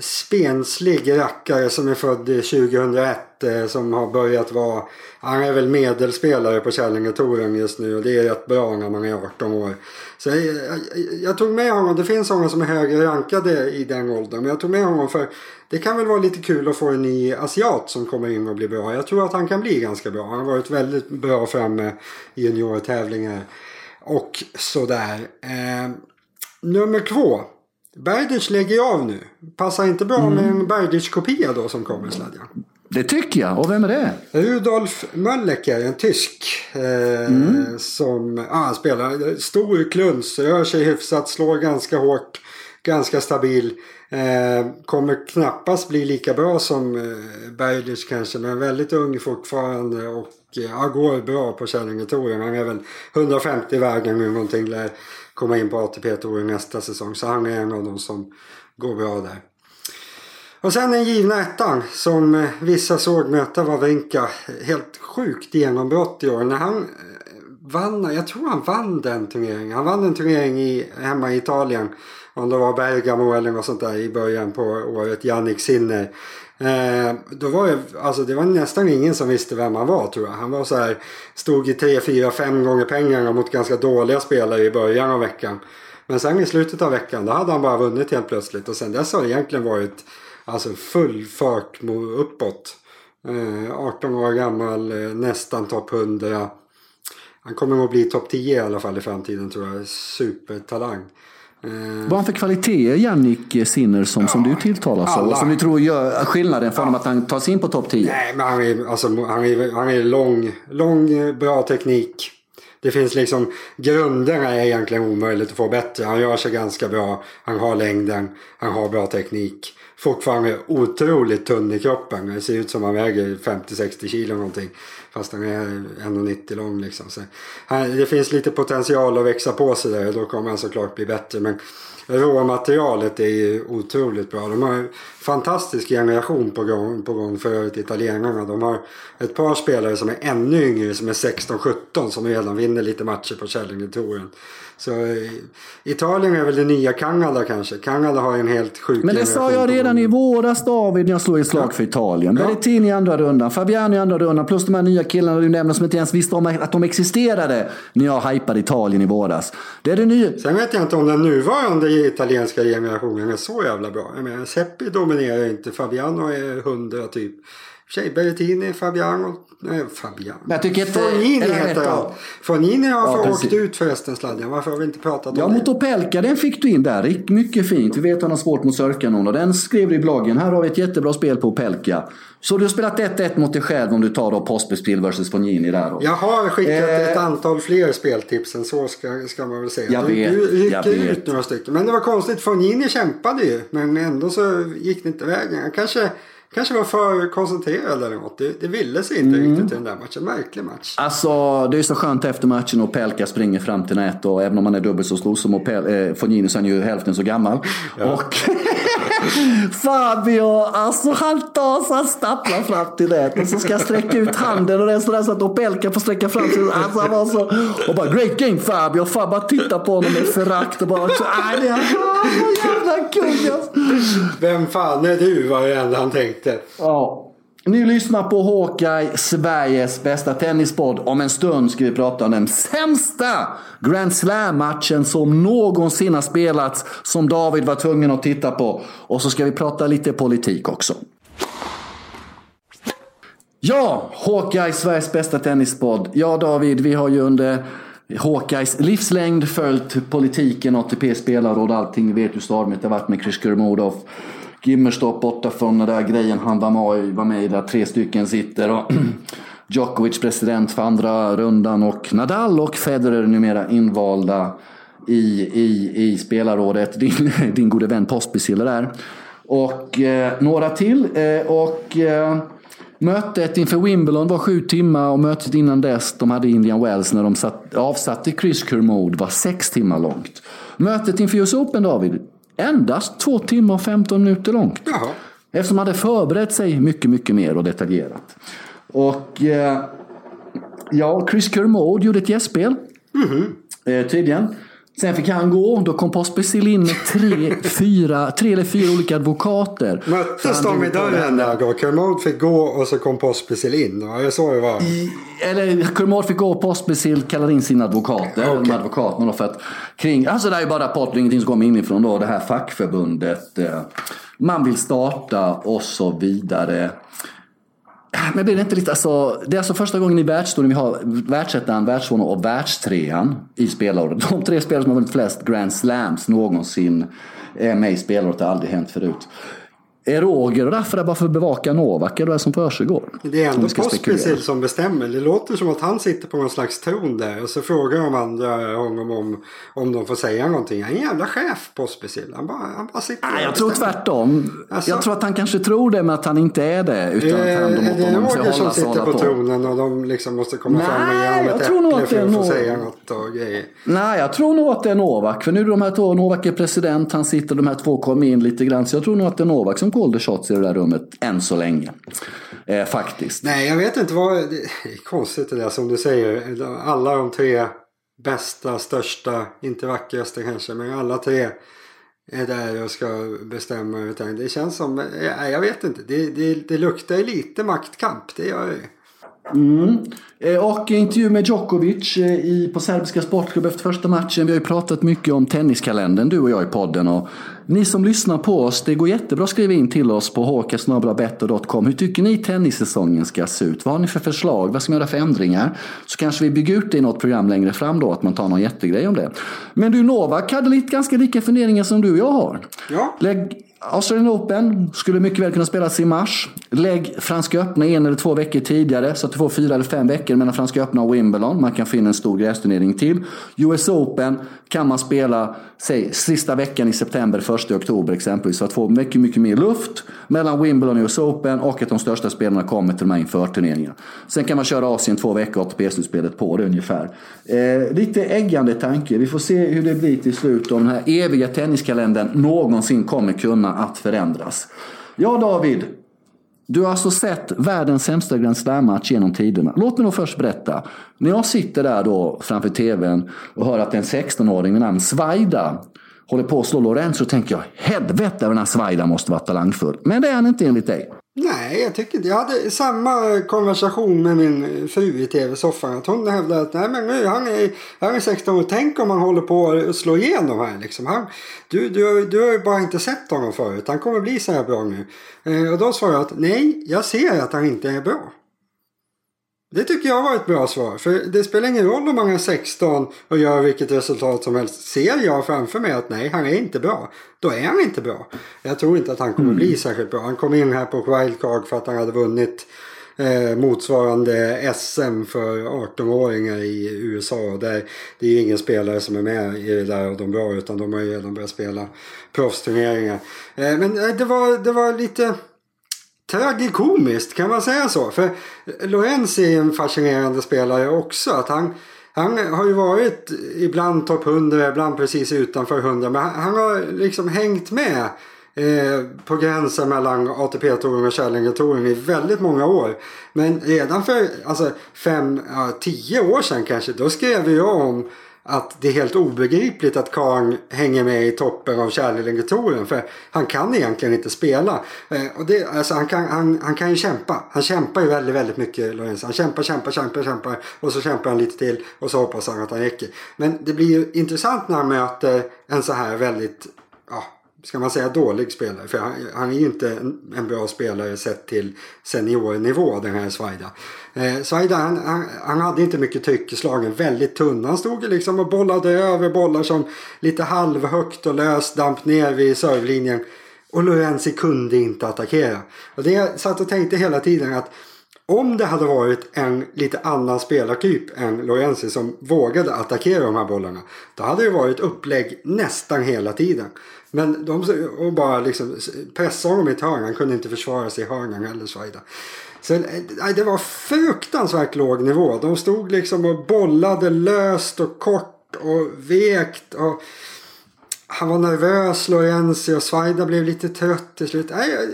spenslig rackare som är född 2001 eh, som har börjat vara han är väl medelspelare på Källingetouren just nu och det är rätt bra när man är 18 år. Så jag, jag, jag, tog med honom, det finns sådana som är högre rankade i den åldern. Men jag tog med honom för det kan väl vara lite kul att få en ny asiat som kommer in och blir bra. Jag tror att han kan bli ganska bra. Han har varit väldigt bra framme i juniortävlingar. Och sådär. Eh, nummer två. Berdic lägger av nu. Passar inte bra mm. med en Berdic-kopia då som kommer i sladjan. Det tycker jag. Och vem är det? Rudolf Möllecker, en tysk. Eh, mm. Som ah, han spelar stor kluns, rör sig hyfsat, slår ganska hårt, ganska stabil. Eh, kommer knappast bli lika bra som eh, Berdic kanske, men väldigt ung fortfarande och eh, går bra på Källingetouren. Han är väl 150 vägen nu någonting, lär komma in på ATP-touren nästa säsong. Så han är en av de som går bra där. Och sen den givna ettan som eh, vissa såg möta Wawrinka. Helt sjukt genombrott i år. När han eh, vann, jag tror han vann den turneringen. Han vann en turnering i, hemma i Italien. Om det var Bergamo eller något sånt där i början på året. Jannik Sinner. Eh, då var det, alltså det var nästan ingen som visste vem han var tror jag. Han var så här, stod i 3, 4, 5 gånger pengarna mot ganska dåliga spelare i början av veckan. Men sen i slutet av veckan då hade han bara vunnit helt plötsligt. Och sen dess har det egentligen varit Alltså full fart uppåt. Eh, 18 år gammal, eh, nästan topp 100. Han kommer nog bli topp 10 i alla fall i framtiden tror jag. Supertalang. Eh, Vad har han för kvaliteter, Jannik Sinner, som, ja, som du tilltalas av? Som du tror gör skillnaden för ja. honom att han tar sig in på topp 10? Nej, men han är, alltså, han är, han är lång, lång, bra teknik. Det finns liksom, grunderna är egentligen omöjligt att få bättre. Han gör sig ganska bra, han har längden, han har bra teknik fortfarande otroligt tunn i kroppen. Det ser ut som han väger 50-60 kilo någonting. Fast han är 1,90 lång liksom. Så, han, det finns lite potential att växa på sig där och då kommer han såklart bli bättre. Men råmaterialet är ju otroligt bra. De har en fantastisk generation på gång, på gång för övrigt italienarna. De har ett par spelare som är ännu yngre som är 16-17 som redan vinner lite matcher på Källingetouren. Så eh, Italien är väl det nya Kanada kanske. Kanada har en helt sjuk Men det sa jag redan i våras David när jag slog ett slag för Italien. Ja. Berrettini i andra rundan, Fabiano i andra rundan plus de här nya killarna du nämnde som inte ens visste om att de existerade när jag hypade Italien i våras. Det är det nya. Sen vet jag inte om den nuvarande italienska generationen är så jävla bra. Jag menar Seppi dominerar inte, Fabiano är hundra typ sig. Berrettini, Fabiano. Nej, Fabiano. Jag tycker inte... Fornini heter han. Fornini har ja, åkt ut förresten sladden. Varför har vi inte pratat om ja, det? Ja, mot Opelka den fick du in där. Mycket fint. Vi vet att han har svårt mot Sörkanon och den skrev du i bloggen. Här har vi ett jättebra spel på Opelka. Så du har spelat 1-1 mot dig själv om du tar då Pospespil vs Fognini där. Då. Jag har skickat eh, ett antal fler speltips än så ska, ska man väl säga. Jag vet, du, jag vet. ut några stycken. Men det var konstigt. Fognini kämpade ju. Men ändå så gick det inte vägen. Han kanske kanske var för koncentrerad eller något. Det, det ville sig inte mm. riktigt i den där matchen. Märklig match. Alltså det är så skönt efter matchen och Pelka springer fram till nät och även om han är dubbelt så stor som eh, Fognini så är han ju hälften så gammal. Ja. Och Fabio, alltså han tar så han stapplar fram till det. Och så ska jag sträcka ut handen och det är sådär så att Opelka får sträcka fram sig. Alltså han var så, och bara great game Fabio. Och Fabio bara tittar på honom med förakt och bara så, aj det är jävla kung alltså. Vem fan är du var det enda han tänkte. Ja. Ni lyssnar på Hawkeye, Sveriges bästa tennispodd. Om en stund ska vi prata om den sämsta Grand Slam-matchen som någonsin har spelats, som David var tvungen att titta på. Och så ska vi prata lite politik också. Ja, Hawkeye, Sveriges bästa tennispodd. Ja, David, vi har ju under Hawkeyes livslängd följt politiken, ATP-spelare och allting. Vi vet hur stormigt det har varit med Chris Kurmodov. Gimmerstopp borta från den där grejen han var med, var med i, där tre stycken sitter. Och Djokovic president för andra rundan och Nadal och Federer numera invalda i, i, i spelarrådet. Din, din gode vän Pospisil där. Och eh, några till. Eh, och eh, Mötet inför Wimbledon var sju timmar och mötet innan dess, de hade Indian Wells när de satt, avsatte Chris Kermode, var sex timmar långt. Mötet inför US Open, David, endast två timmar och 15 minuter långt. Jaha. Eftersom de hade förberett sig mycket, mycket mer och detaljerat. Och eh, ja, Chris Kermode gjorde ett gästspel. Eh, tydligen. Sen fick han gå. Då kom Pospisil in med tre, fyra, tre eller fyra olika advokater. Möttes de i dörren där då? Kermode fick gå och så kom Pospisil in. Var det så det var? Eller Kurmod fick gå och Pospisil kallade in sina advokater. De advokaterna då för att kring, alltså det här är bara rapporter, ingenting som kommer inifrån då. Det här fackförbundet. Eh, man vill starta och så vidare. Ah, men blir det inte lite, alltså, det är alltså första gången i världshistorien vi har världsettan, världstvåan och världstrean i spelåret. De tre spelare som har vunnit flest Grand Slams någonsin är med i spelåret. Det har aldrig hänt förut. Är Roger och Raffa där bara för att bevaka Novak eller vad är det som försiggår? Det är ändå. Pospisil som bestämmer. Det låter som att han sitter på någon slags tron där. Och så frågar de andra honom om, om de får säga någonting. Han är en jävla chef Pospisil. Han bara, han bara sitter Nej, jag tror tvärtom. Alltså- jag tror att han kanske tror det, men att han inte är det. Utan att han, de Eh, Är måste det Roger som sitter på på. tronen och de liksom måste komma fram och ge Nej, honom ett tror äpple att det för är att få säga något och grejer. Nej, jag tror nog att det är Novak. För nu är de här två, Novak är president, han sitter, de här två kom in lite grann. Så jag tror nog att det är Novak som shots i det där rummet, än så länge. Eh, faktiskt. Nej, jag vet inte vad... Det är konstigt det där som du säger. Alla de tre bästa, största, inte vackraste kanske, men alla tre är där och ska bestämma. Utan det känns som... Nej, jag vet inte. Det, det, det luktar lite maktkamp. Det gör det. Eh, Och intervju med Djokovic eh, i, på serbiska sportklubb efter första matchen. Vi har ju pratat mycket om tenniskalendern, du och jag i podden. Och ni som lyssnar på oss, det går jättebra att skriva in till oss på hkasnabelabetter.com. Hur tycker ni tennissäsongen ska se ut? Vad har ni för förslag? Vad ska man göra för ändringar? Så kanske vi bygger ut det i något program längre fram då, att man tar någon jättegrej om det. Men du Novak hade lite ganska lika funderingar som du och jag har. Ja. Lägg Australian Open skulle mycket väl kunna spelas i mars. Lägg Franska öppna en eller två veckor tidigare så att du får fyra eller fem veckor mellan Franska öppna och Wimbledon. Man kan in en stor grästurnering till. US Open kan man spela säg, sista veckan i september, första oktober exempelvis. för att få mycket, mycket mer luft mellan Wimbledon och US Open och att de största spelarna kommer till de här införturneringarna. Sen kan man köra Asien två veckor ATP-slutspelet på det ungefär. Eh, lite äggande tanke. Vi får se hur det blir till slut om den här eviga tenniskalendern någonsin kommer kunna att förändras. Ja David, du har alltså sett världens sämsta Grand Slam-match genom tiderna. Låt mig då först berätta. När jag sitter där då framför tvn och hör att en 16-åring vid namn Svaida håller på att slå Lorenzo så tänker jag helvete vad den här Svajda måste vara talangfull. Men det är han inte enligt dig. Nej, jag tycker inte. Jag hade samma konversation med min fru i tv-soffan. Att hon hävdade att nej, men nu, han, är, han är 16 år. Tänk om han håller på att slå igenom här. Liksom. Han, du, du, du har ju bara inte sett honom förut. Han kommer bli så här bra nu. Eh, och då svarade jag att nej, jag ser att han inte är bra. Det tycker jag var ett bra svar. För det spelar ingen roll om han är 16 och gör vilket resultat som helst. Ser jag framför mig att nej, han är inte bra. Då är han inte bra. Jag tror inte att han kommer bli särskilt bra. Han kom in här på wildcard för att han hade vunnit eh, motsvarande SM för 18-åringar i USA. Där det är ju ingen spelare som är med i det där av de bra utan de har ju redan börjat spela proffsturneringar. Eh, men eh, det var, det var lite tragikomiskt, kan man säga så? För Lorenz är en fascinerande spelare också. Att han, han har ju varit ibland topp 100, ibland precis utanför 100. Men han, han har liksom hängt med eh, på gränsen mellan ATP-touren och Kärlingetouren i väldigt många år. Men redan för alltså, fem, ja, tio år sedan kanske, då skrev jag om att det är helt obegripligt att Kahn hänger med i toppen av kärlelegatoren för han kan egentligen inte spela. Eh, och det, alltså han, kan, han, han kan ju kämpa. Han kämpar ju väldigt, väldigt mycket Lorenz. Han kämpar, kämpar, kämpar, kämpar och så kämpar han lite till och så hoppas han att han räcker. Men det blir ju intressant när han möter en så här väldigt ska man säga dålig spelare. För han, han är ju inte en, en, bra spelare sett till seniornivå den här Svaida. Eh, Svaida han, han, han, hade inte mycket tryck i slagen, väldigt tunn. Han stod liksom och bollade över bollar som lite halvhögt och löst damp ner vid servlinjen. Och Lorenzi kunde inte attackera. Och det jag satt och tänkte hela tiden att om det hade varit en lite annan spelartyp än Lorenzi som vågade attackera de här bollarna. Då hade det varit upplägg nästan hela tiden. Men de och bara liksom pressade honom i ett hörn. Han kunde inte försvara sig i hörnan heller Svaida. Så, eh, det var fruktansvärt låg nivå. De stod liksom och bollade löst och kort och vekt. Och han var nervös, Lorenzi och Svaida blev lite trött till slut. Nej,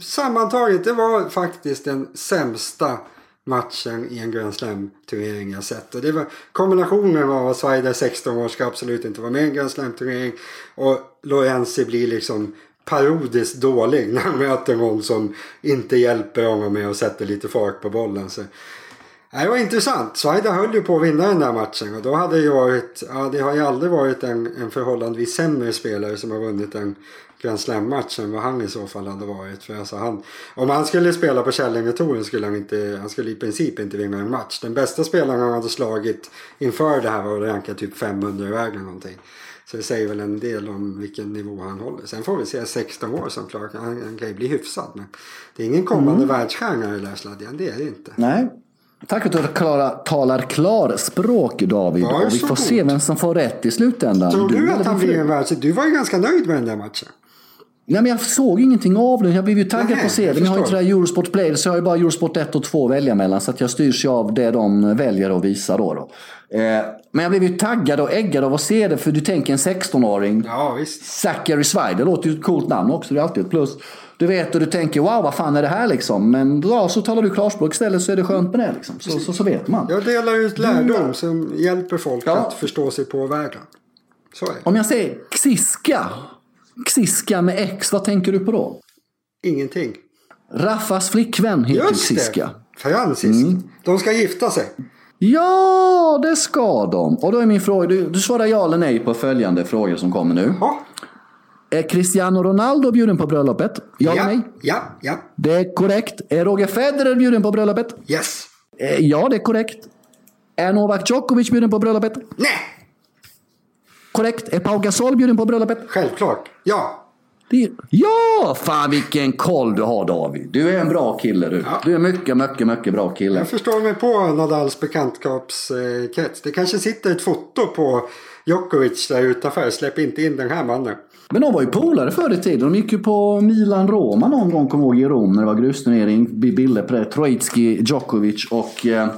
sammantaget, det var faktiskt den sämsta matchen i en Grand Slam-turnering jag sett. Och det var kombinationen av att Svaida 16 år ska absolut inte vara med i en Grand Slam-turnering och Lorenzi blir liksom parodiskt dålig när han möter någon som inte hjälper honom med att sätta lite fart på bollen. Så, det var intressant. Svaida höll ju på att vinna den där matchen och då hade ju varit, ja det har ju aldrig varit en, en förhållandevis sämre spelare som har vunnit en Grand Slam-match än vad han i så fall hade varit. För alltså han, om han skulle spela på Källingetoren skulle han inte, han skulle i princip inte vinna en match. Den bästa spelaren han hade slagit inför det här var rankad typ 500 i vägen någonting. Så det säger väl en del om vilken nivå han håller. Sen får vi se 16 år som Clark. Han, han kan ju bli hyfsad. Men det är ingen kommande mm. världsstjärna i Lärsladjan. Det är det inte. Nej. Tack att du klara, talar klarspråk David. Ja, och vi får god. se vem som får rätt i slutändan. Tror du, du att han blir en? Du var ju ganska nöjd med den där matchen. Nej, men jag såg ingenting av den. Jag blev ju taggad Nej, på att se den. Jag har inte det Eurosport Play, så jag har ju bara Eurosport 1 och 2 att välja mellan. Så att jag styrs ju av det de väljer att visa då. då. Eh, men jag blev ju taggad och äggad av att se det. För du tänker en 16-åring. Ja, visst. Zachary Swide. Det låter ju ett coolt namn också. Det är alltid ett plus. Du vet och du tänker wow vad fan är det här liksom. Men ja, så talar du klarspråk istället så är det skönt med det liksom. Så, så, så vet man. Jag delar ut lärdom som hjälper folk ja. att förstå sig på världen. Så är det. Om jag säger Xiska. Xiska med X, vad tänker du på då? Ingenting. Raffas flickvän heter Just Xiska. Francis. Mm. De ska gifta sig. Ja, det ska de. Och då är min fråga, du, du svarar ja eller nej på följande frågor som kommer nu. Ja. Är Cristiano Ronaldo bjuden på bröllopet? Ja, ja eller nej? Ja, ja. Det är korrekt. Är Roger Federer bjuden på bröllopet? Yes. Eh, ja, det är korrekt. Är Novak Djokovic bjuden på bröllopet? Nej. Korrekt. Är Pau Gasol bjuden på bröllopet? Självklart. Ja. Det, ja! Fan vilken koll du har David. Du är en bra kille du. Ja. Du är mycket, mycket, mycket bra kille. Jag förstår mig på Nadals bekantskapskrets. Det kanske sitter ett foto på Djokovic där utanför. Släpp inte in den här mannen. Men de var ju polare förr i tiden. De gick ju på Milan-Roma någon gång, kommer ihåg, i Rom när det var grusturnering. Det. Troitski, Djokovic och, eh,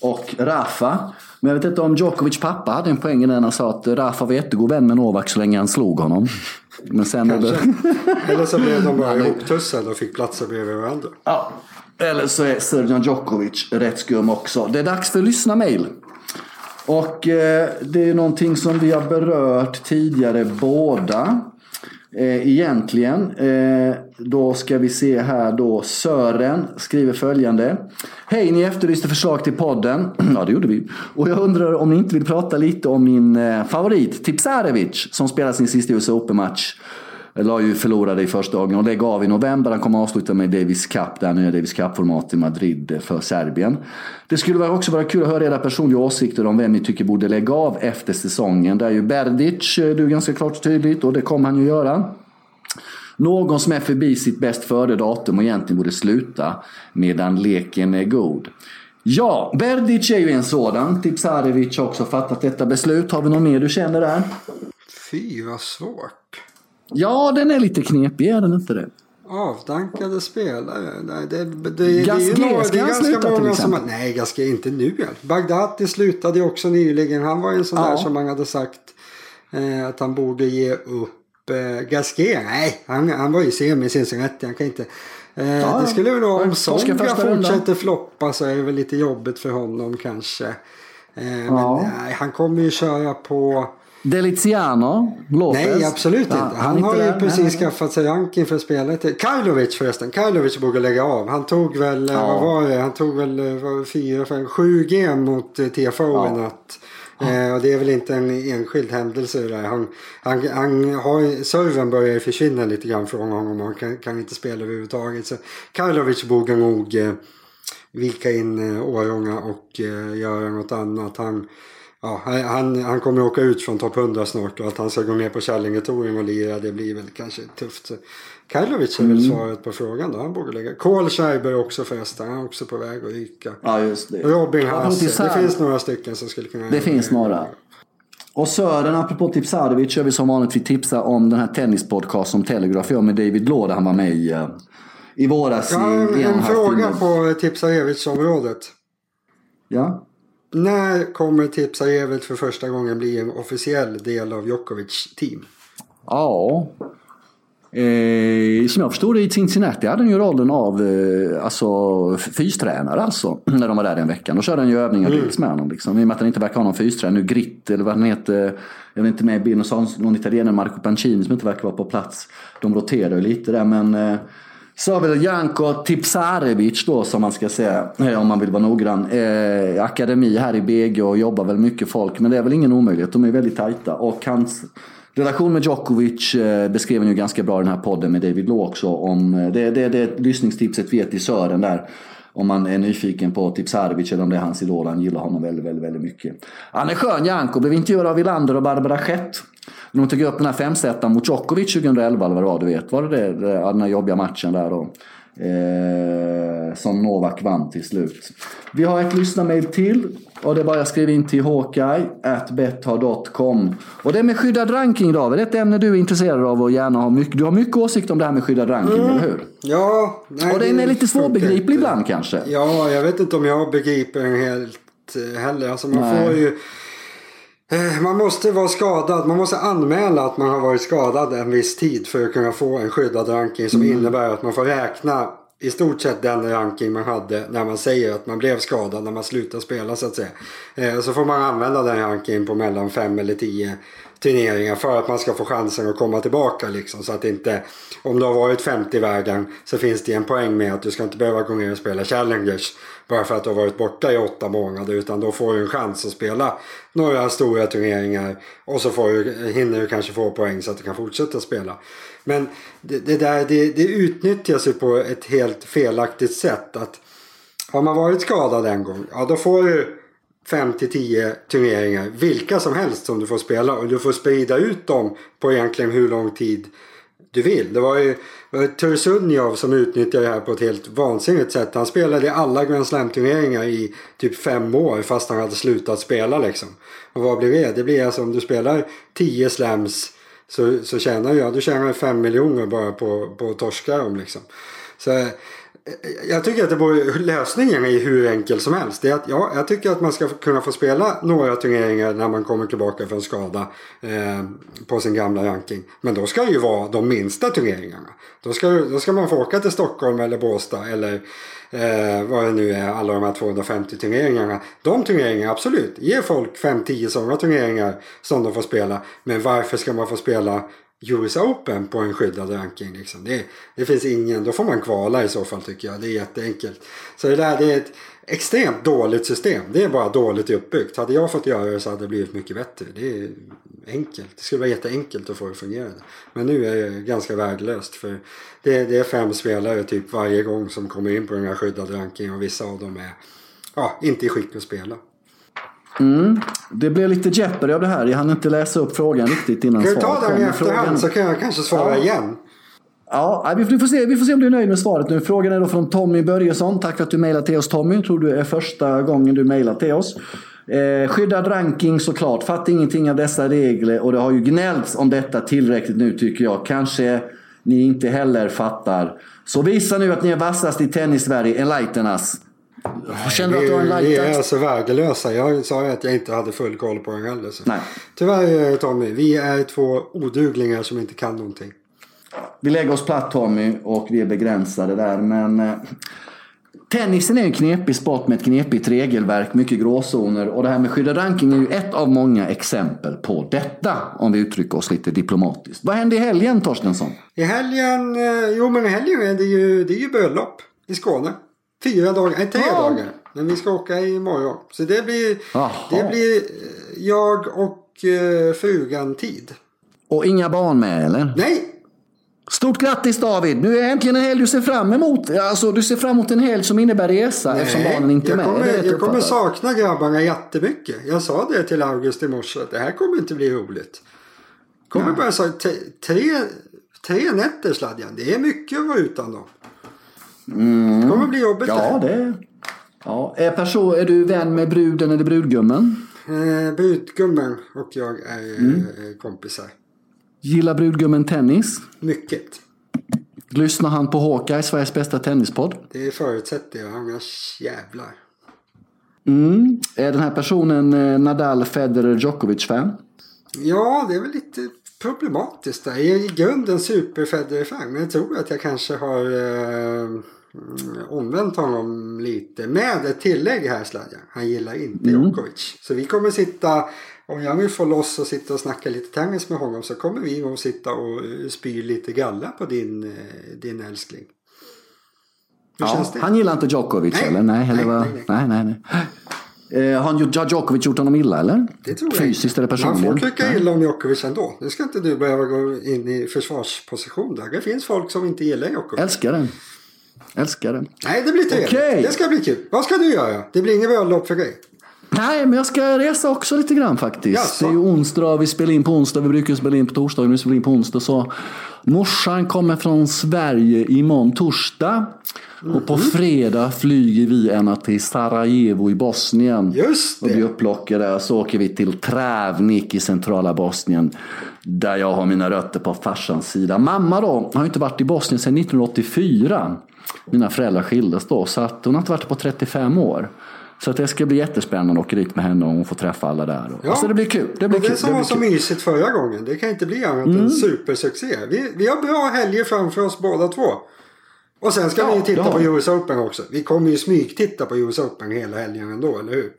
och Rafa. Men jag vet inte om Djokovic pappa hade en poäng i den han sa att Rafa var jättegod vän med Novak så länge han slog honom. Men sen det... Eller så blev de bara ihoptussade och fick platser bredvid varandra. Ja. Eller så är Sergej Djokovic rätt skum också. Det är dags för lyssna mail. Och eh, det är någonting som vi har berört tidigare båda. Eh, egentligen. Eh, då ska vi se här då. Sören skriver följande. Hej, ni efterlyste förslag till podden. ja, det gjorde vi. Och jag undrar om ni inte vill prata lite om min eh, favorit Tipsarevic som spelar sin sista US Open-match la ju förlorade i första dagen och lägger av i november. Han kommer avsluta med Davis Cup, det här nya Davis Cup-formatet i Madrid för Serbien. Det skulle också vara kul att höra era personliga åsikter om vem ni tycker borde lägga av efter säsongen. Där är ju Berdic, eh, du är ganska klart och tydligt och det kommer han ju göra. Någon som är förbi sitt bäst före datum och egentligen borde sluta medan leken är god. Ja, Berdic är ju en sådan. Tipsarevic har också fattat detta beslut. Har vi någon mer du känner där? Fy vad svårt. Ja, den är lite knepig, är den inte det? Avdankade spelare. Nej, det, det, det, Gasquet, det är, några, det är ganska många som... Nej, Gasquet inte nu. Bagdati slutade ju också nyligen. Han var ju en sån ja. där som man hade sagt eh, att han borde ge upp. Eh, Gasquet, nej, han, han var ju semi i Cincinnati. Han kan inte... Eh, ja, det skulle väl vara om Songa fortsätter floppa så är det väl lite jobbigt för honom kanske. Eh, Ja. Men nej, han kommer ju köra på... Deliziano, Lopez. Nej, absolut Ja, inte. Han, är har inte ju där. precis Nej, skaffat sig ranking för spelet. Karlovic förresten. Karlovic borde lägga av. Han tog väl, eh, Ja. vad var det? Han tog väl eh, vad, fyra, fem, sju game mot eh, TFO Ja. i natt. Eh, och det är väl inte en enskild händelse där. Han, han, han har, serven börjar ju försvinna lite grann från honom och han kan, kan inte spela överhuvudtaget. Så Karlovic borde nog eh, vika in eh, Årjånga och eh, göra något annat. Han, ja, han- han, kommer åka ut från topp 100 snart och att han ska gå ner på Kärlingetorium och lira det blir väl kanske tufft. Så Karlovic är väl svaret på frågan då. Han borde lägga. Kohl Schreiber också förresten. Han är också på väg att ryka. Ja, just det. Robin Haase. Det finns några stycken som skulle kunna Det finns några. Och Sören, apropå Tipsarevic, gör vi som vanligt. Vi tipsar om den här tennispodcast som Telegraph gör med David Law där han var med i, eh, i våras. I en, en fråga på Tipsarevic-området. Ja. När kommer Tipsarevic för första gången bli en officiell del av Djokovic team? Ja. Eh, som jag förstod det i Cincinnati hade han ju rollen av eh, alltså, fystränare alltså. När de var där den veckan. Då körde han ju övningar dels med honom. Liksom. I och med att han inte verkar ha någon fystränare nu. Gritt eller vad han heter. Jag vet inte med i bilden. Någon italienare, Marco Pancini, som inte verkar vara på plats. De roterar ju lite där men eh, så har Janko Tipsarevic då som man ska säga, eh, om man vill vara noggrann. Eh, akademi här i BG och jobbar väl mycket folk. Men det är väl ingen omöjlighet, de är väldigt tajta. Och hans relation med Djokovic eh, beskrev han ju ganska bra i den här podden med David Law också. Om, eh, det, det, det är ett lyssningstipset vi ger till Sören där. Om man är nyfiken på Tipsarevic eller om det är hans idol. Han gillar honom väldigt, väldigt, väldigt mycket. Han är skön Janko. Blev intervjuad av Wilander och Barbara Schett. När de tog upp den här femsetan mot Djokovic 2011 eller vad det var du vet. Var det det? den här jobbiga matchen där då. Eh, som Novak vann till slut. Vi har ett lyssnarmail till. Och det är bara att skriva in till hawkeye.bethard.com. Och det är med skyddad ranking David. Det är ett ämne du är intresserad av och gärna har mycket. Du har mycket åsikt om det här med skyddad ranking, eller hur? Ja, nej, Och den är lite svårbegriplig inte. ibland kanske. Ja, jag vet inte om jag begriper den helt eh, heller. Alltså man Nej. får ju... eh, Man måste vara skadad. Man måste anmäla att man har varit skadad en viss tid för att kunna få en skyddad ranking som Mm. innebär att man får räkna i stort sett den ranking man hade när man säger att man blev skadad när man slutar spela så att säga. Eh, Så får man använda den rankingen på mellan fem eller tio turneringar för att man ska få chansen att komma tillbaka liksom. Så att inte, om du har varit 50 i världen så finns det en poäng med att du ska inte behöva gå ner och spela Challengers bara för att du har varit borta i åtta månader utan då får du en chans att spela några stora turneringar och så får du, hinner du kanske få poäng så att du kan fortsätta spela. Men det, det där det, det utnyttjas ju på ett helt felaktigt sätt. att Har man varit skadad en gång, ja då får du 5-10 turneringar, vilka som helst som du får spela och du får sprida ut dem på egentligen hur lång tid du vill. Det var ju Tursunjov som utnyttjade det här på ett helt vansinnigt sätt. Han spelade i alla Grand Slam-turneringar i typ fem år fast han hade slutat spela liksom. Och vad blir det? Det blir alltså om du spelar 10 slams så, så tjänar jag, du tjänar 5 miljoner bara på, på att torska dem liksom. Så jag tycker att det borde, lösningen är hur enkel som helst. Det är att, ja, jag tycker att man ska kunna få spela några turneringar när man kommer tillbaka från skada eh, på sin gamla ranking. Men då ska det ju vara de minsta turneringarna. Då ska, då ska man få åka till Stockholm eller Båstad eller eh, vad det nu är, alla de här 250 turneringarna. De turneringarna, absolut. Ge folk 5-10 sådana turneringar som de får spela. Men varför ska man få spela US Open på en skyddad ranking. Liksom. Det, det finns ingen, då får man kvala i så fall tycker jag. Det är jätteenkelt. Så det där det är ett extremt dåligt system. Det är bara dåligt uppbyggt. Hade jag fått göra det så hade det blivit mycket bättre. Det är enkelt. Det skulle vara jätteenkelt att få det att fungera. Men nu är det ganska värdelöst. För det, det är fem spelare typ varje gång som kommer in på den här skyddade rankingen. Och vissa av dem är ja, inte i skick att spela. Det blev lite Jeopardy av det här. Jag hann inte läsa upp frågan riktigt innan Kan du ta svaret den kom. i efterhand frågan- så kan jag kanske svara Ja. igen. Ja, vi får, se, vi får se om du är nöjd med svaret nu. Frågan är då från Tommy Börjesson. Tack för att du mejlade till oss Tommy. Jag tror du är första gången du mejlar till oss. Eh, skyddad ranking såklart. Fattar ingenting av dessa regler och det har ju gnällts om detta tillräckligt nu tycker jag. Kanske ni inte heller fattar. Så visa nu att ni är vassast i tennis-Sverige. Enlighten us. Känner du att du har Vi- Vi är alltså värdelösa. Jag sa ju att jag inte hade full koll på den heller. Så. Nej. Tyvärr eh, Tommy, vi är två oduglingar som inte kan någonting. Vi lägger oss platt Tommy och vi är begränsade där. Men eh, Tennisen är en knepig sport med ett knepigt regelverk, mycket gråzoner och det här med skyddad ranking är ju ett av många exempel på detta, om vi uttrycker oss lite diplomatiskt. Vad hände i helgen, Torstensson? I helgen, eh, jo men i helgen är det ju, det är ju bröllop i Skåne. Fyra dagar, nej tre Ja. dagar. Men vi ska åka imorgon. Så det blir, det blir eh, jag och eh, frugan tid. Och inga barn med, eller? Nej, Stort grattis David! Nu är äntligen en helg du ser fram emot. Alltså, du ser fram emot en helg som innär resa eftersom barnen inte är med. kommer, jag kommer sakna grabbarna jättemycket. Jag sa det till August i morse att det här kommer inte bli roligt. Kommer bara så tre, tre, tre nätter Sladjan. Det är mycket att vara utan dem. Det kommer bli jobbigt Mm. Ja, det. det... Ja. Är, person, är du vän med bruden eller brudgummen? Eh, brudgummen och jag är Mm. eh, kompisar. Gillar brudgummen tennis? Mycket. Lyssnar han på Hawkeye, Sveriges bästa tennispodd? Det förutsätter jag. Annars jävlar. Mm. Är den här personen eh, Nadal, Federer, Djokovic-fan? Ja, det är väl lite problematiskt där. Jag är i grunden super-Federer-fan. Men jag tror att jag kanske har eh, omvänt honom lite. Med ett tillägg här Sladjan. Han gillar inte Mm. Djokovic. Så vi kommer sitta, om jag nu får loss och sitta och snacka lite tennis med honom. Så kommer vi nog sitta och eh, spy lite galla på din, eh, din älskling. Hur Ja, känns det? han gillar inte Djokovic Nej. eller? Nej, eller Nej, nej, nej, nej. nej. Eh, har han- Djokovic gjort honom illa eller? Det tror jag Fysiskt eller personligen? Man får tycka illa om Djokovic ändå. Nu ska inte du behöva gå in i försvarsposition där. Det finns folk som inte gillar Djokovic. Älskar den. Älskar den. Nej, det blir trevligt. Okej. Det ska bli kul. Vad ska du göra? Det blir inget bröllop för dig. Nej, men jag ska resa också lite grann faktiskt. Jaså? Det är ju onsdag, vi spelar in på onsdag, vi brukar spela in på torsdag, nu spelar in på onsdag. Så morsan kommer från Sverige imorgon torsdag. Och på fredag flyger vi ena till Sarajevo i Bosnien. Just Och blir det. upplockade. Så åker vi till Travnik i centrala Bosnien. Där jag har mina rötter på farsans sida. Mamma då har ju inte varit i Bosnien sedan 1984. Mina föräldrar skildes då. Så att hon har inte varit på 35 år. Så att det ska bli jättespännande att åka dit med henne och hon får träffa alla där. Ja. Alltså det blir kul. Det blir Och det kul. som Det var så kul. Mm. mysigt förra gången. Det kan inte bli annat än supersuccé. Vi, vi har bra helger framför oss båda två. Och sen ska Ja, vi ju titta på. US Open också. Vi kommer ju smygtitta på US Open hela helgen ändå, eller hur?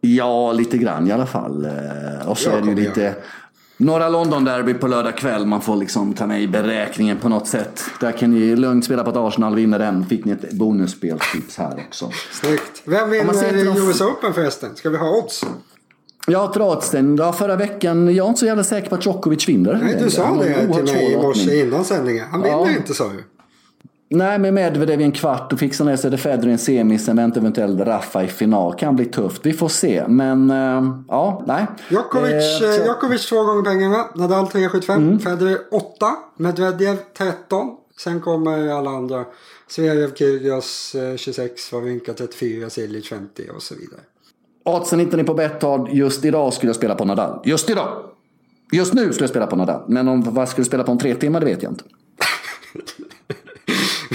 Ja, lite grann i alla fall. Eh, Och så Jag är det ju lite... göra Några London-derby på lördag kväll man får liksom ta med i beräkningen på något sätt. Där kan ni lugnt spela på att Arsenal vinner den. Fick ni ett bonusspeltips här också. Snyggt. Vem vinner US Open förresten? Ska vi ha odds? Ja, trots den. Ja, förra veckan, jag är inte så jävla säker på att Djokovic vinner. Nej, du sa det till mig i morse innan sändningen. Han vinner Ja. inte sa du. Nej, med Medvedev i en kvart och fixar ner sig det Federer i en semi, sen väntar eventuellt Rafa i final. Kan bli tufft. Vi får se. Men eh, ja, nej. Djokovic, Eh, eh, så- Djokovic två gånger pengarna. Nadal 3,75. Mm. Federer 8. Medvedev 13. Sen kommer alla andra. Zverev, Kyrgios eh, 26. Wawrinka 34. Cilic 50 och så vidare. Oddsen hittar ni på Betthard. Just idag skulle jag spela på Nadal. Just idag! Just nu skulle jag spela på Nadal. Men om vad skulle jag spela på om tre timmar, det vet jag inte.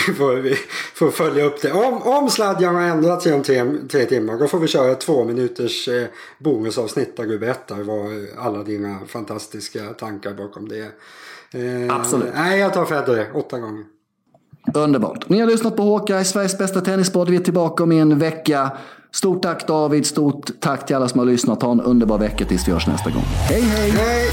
Vi får, vi får följa upp det. Om, om sladjan har ändrat sig om tre, tre timmar. Då får vi köra två minuters eh, bonusavsnitt där du berättar vad alla dina fantastiska tankar bakom det. Eh, Absolut. Nej, jag tar Federer. Åtta gånger. Underbart. Ni har lyssnat på Håka, Sveriges bästa tennispodd. Vi är tillbaka om en vecka. Stort tack David, stort tack till alla som har lyssnat. Ha en underbar vecka tills vi hörs nästa gång. Hej hej! Hej!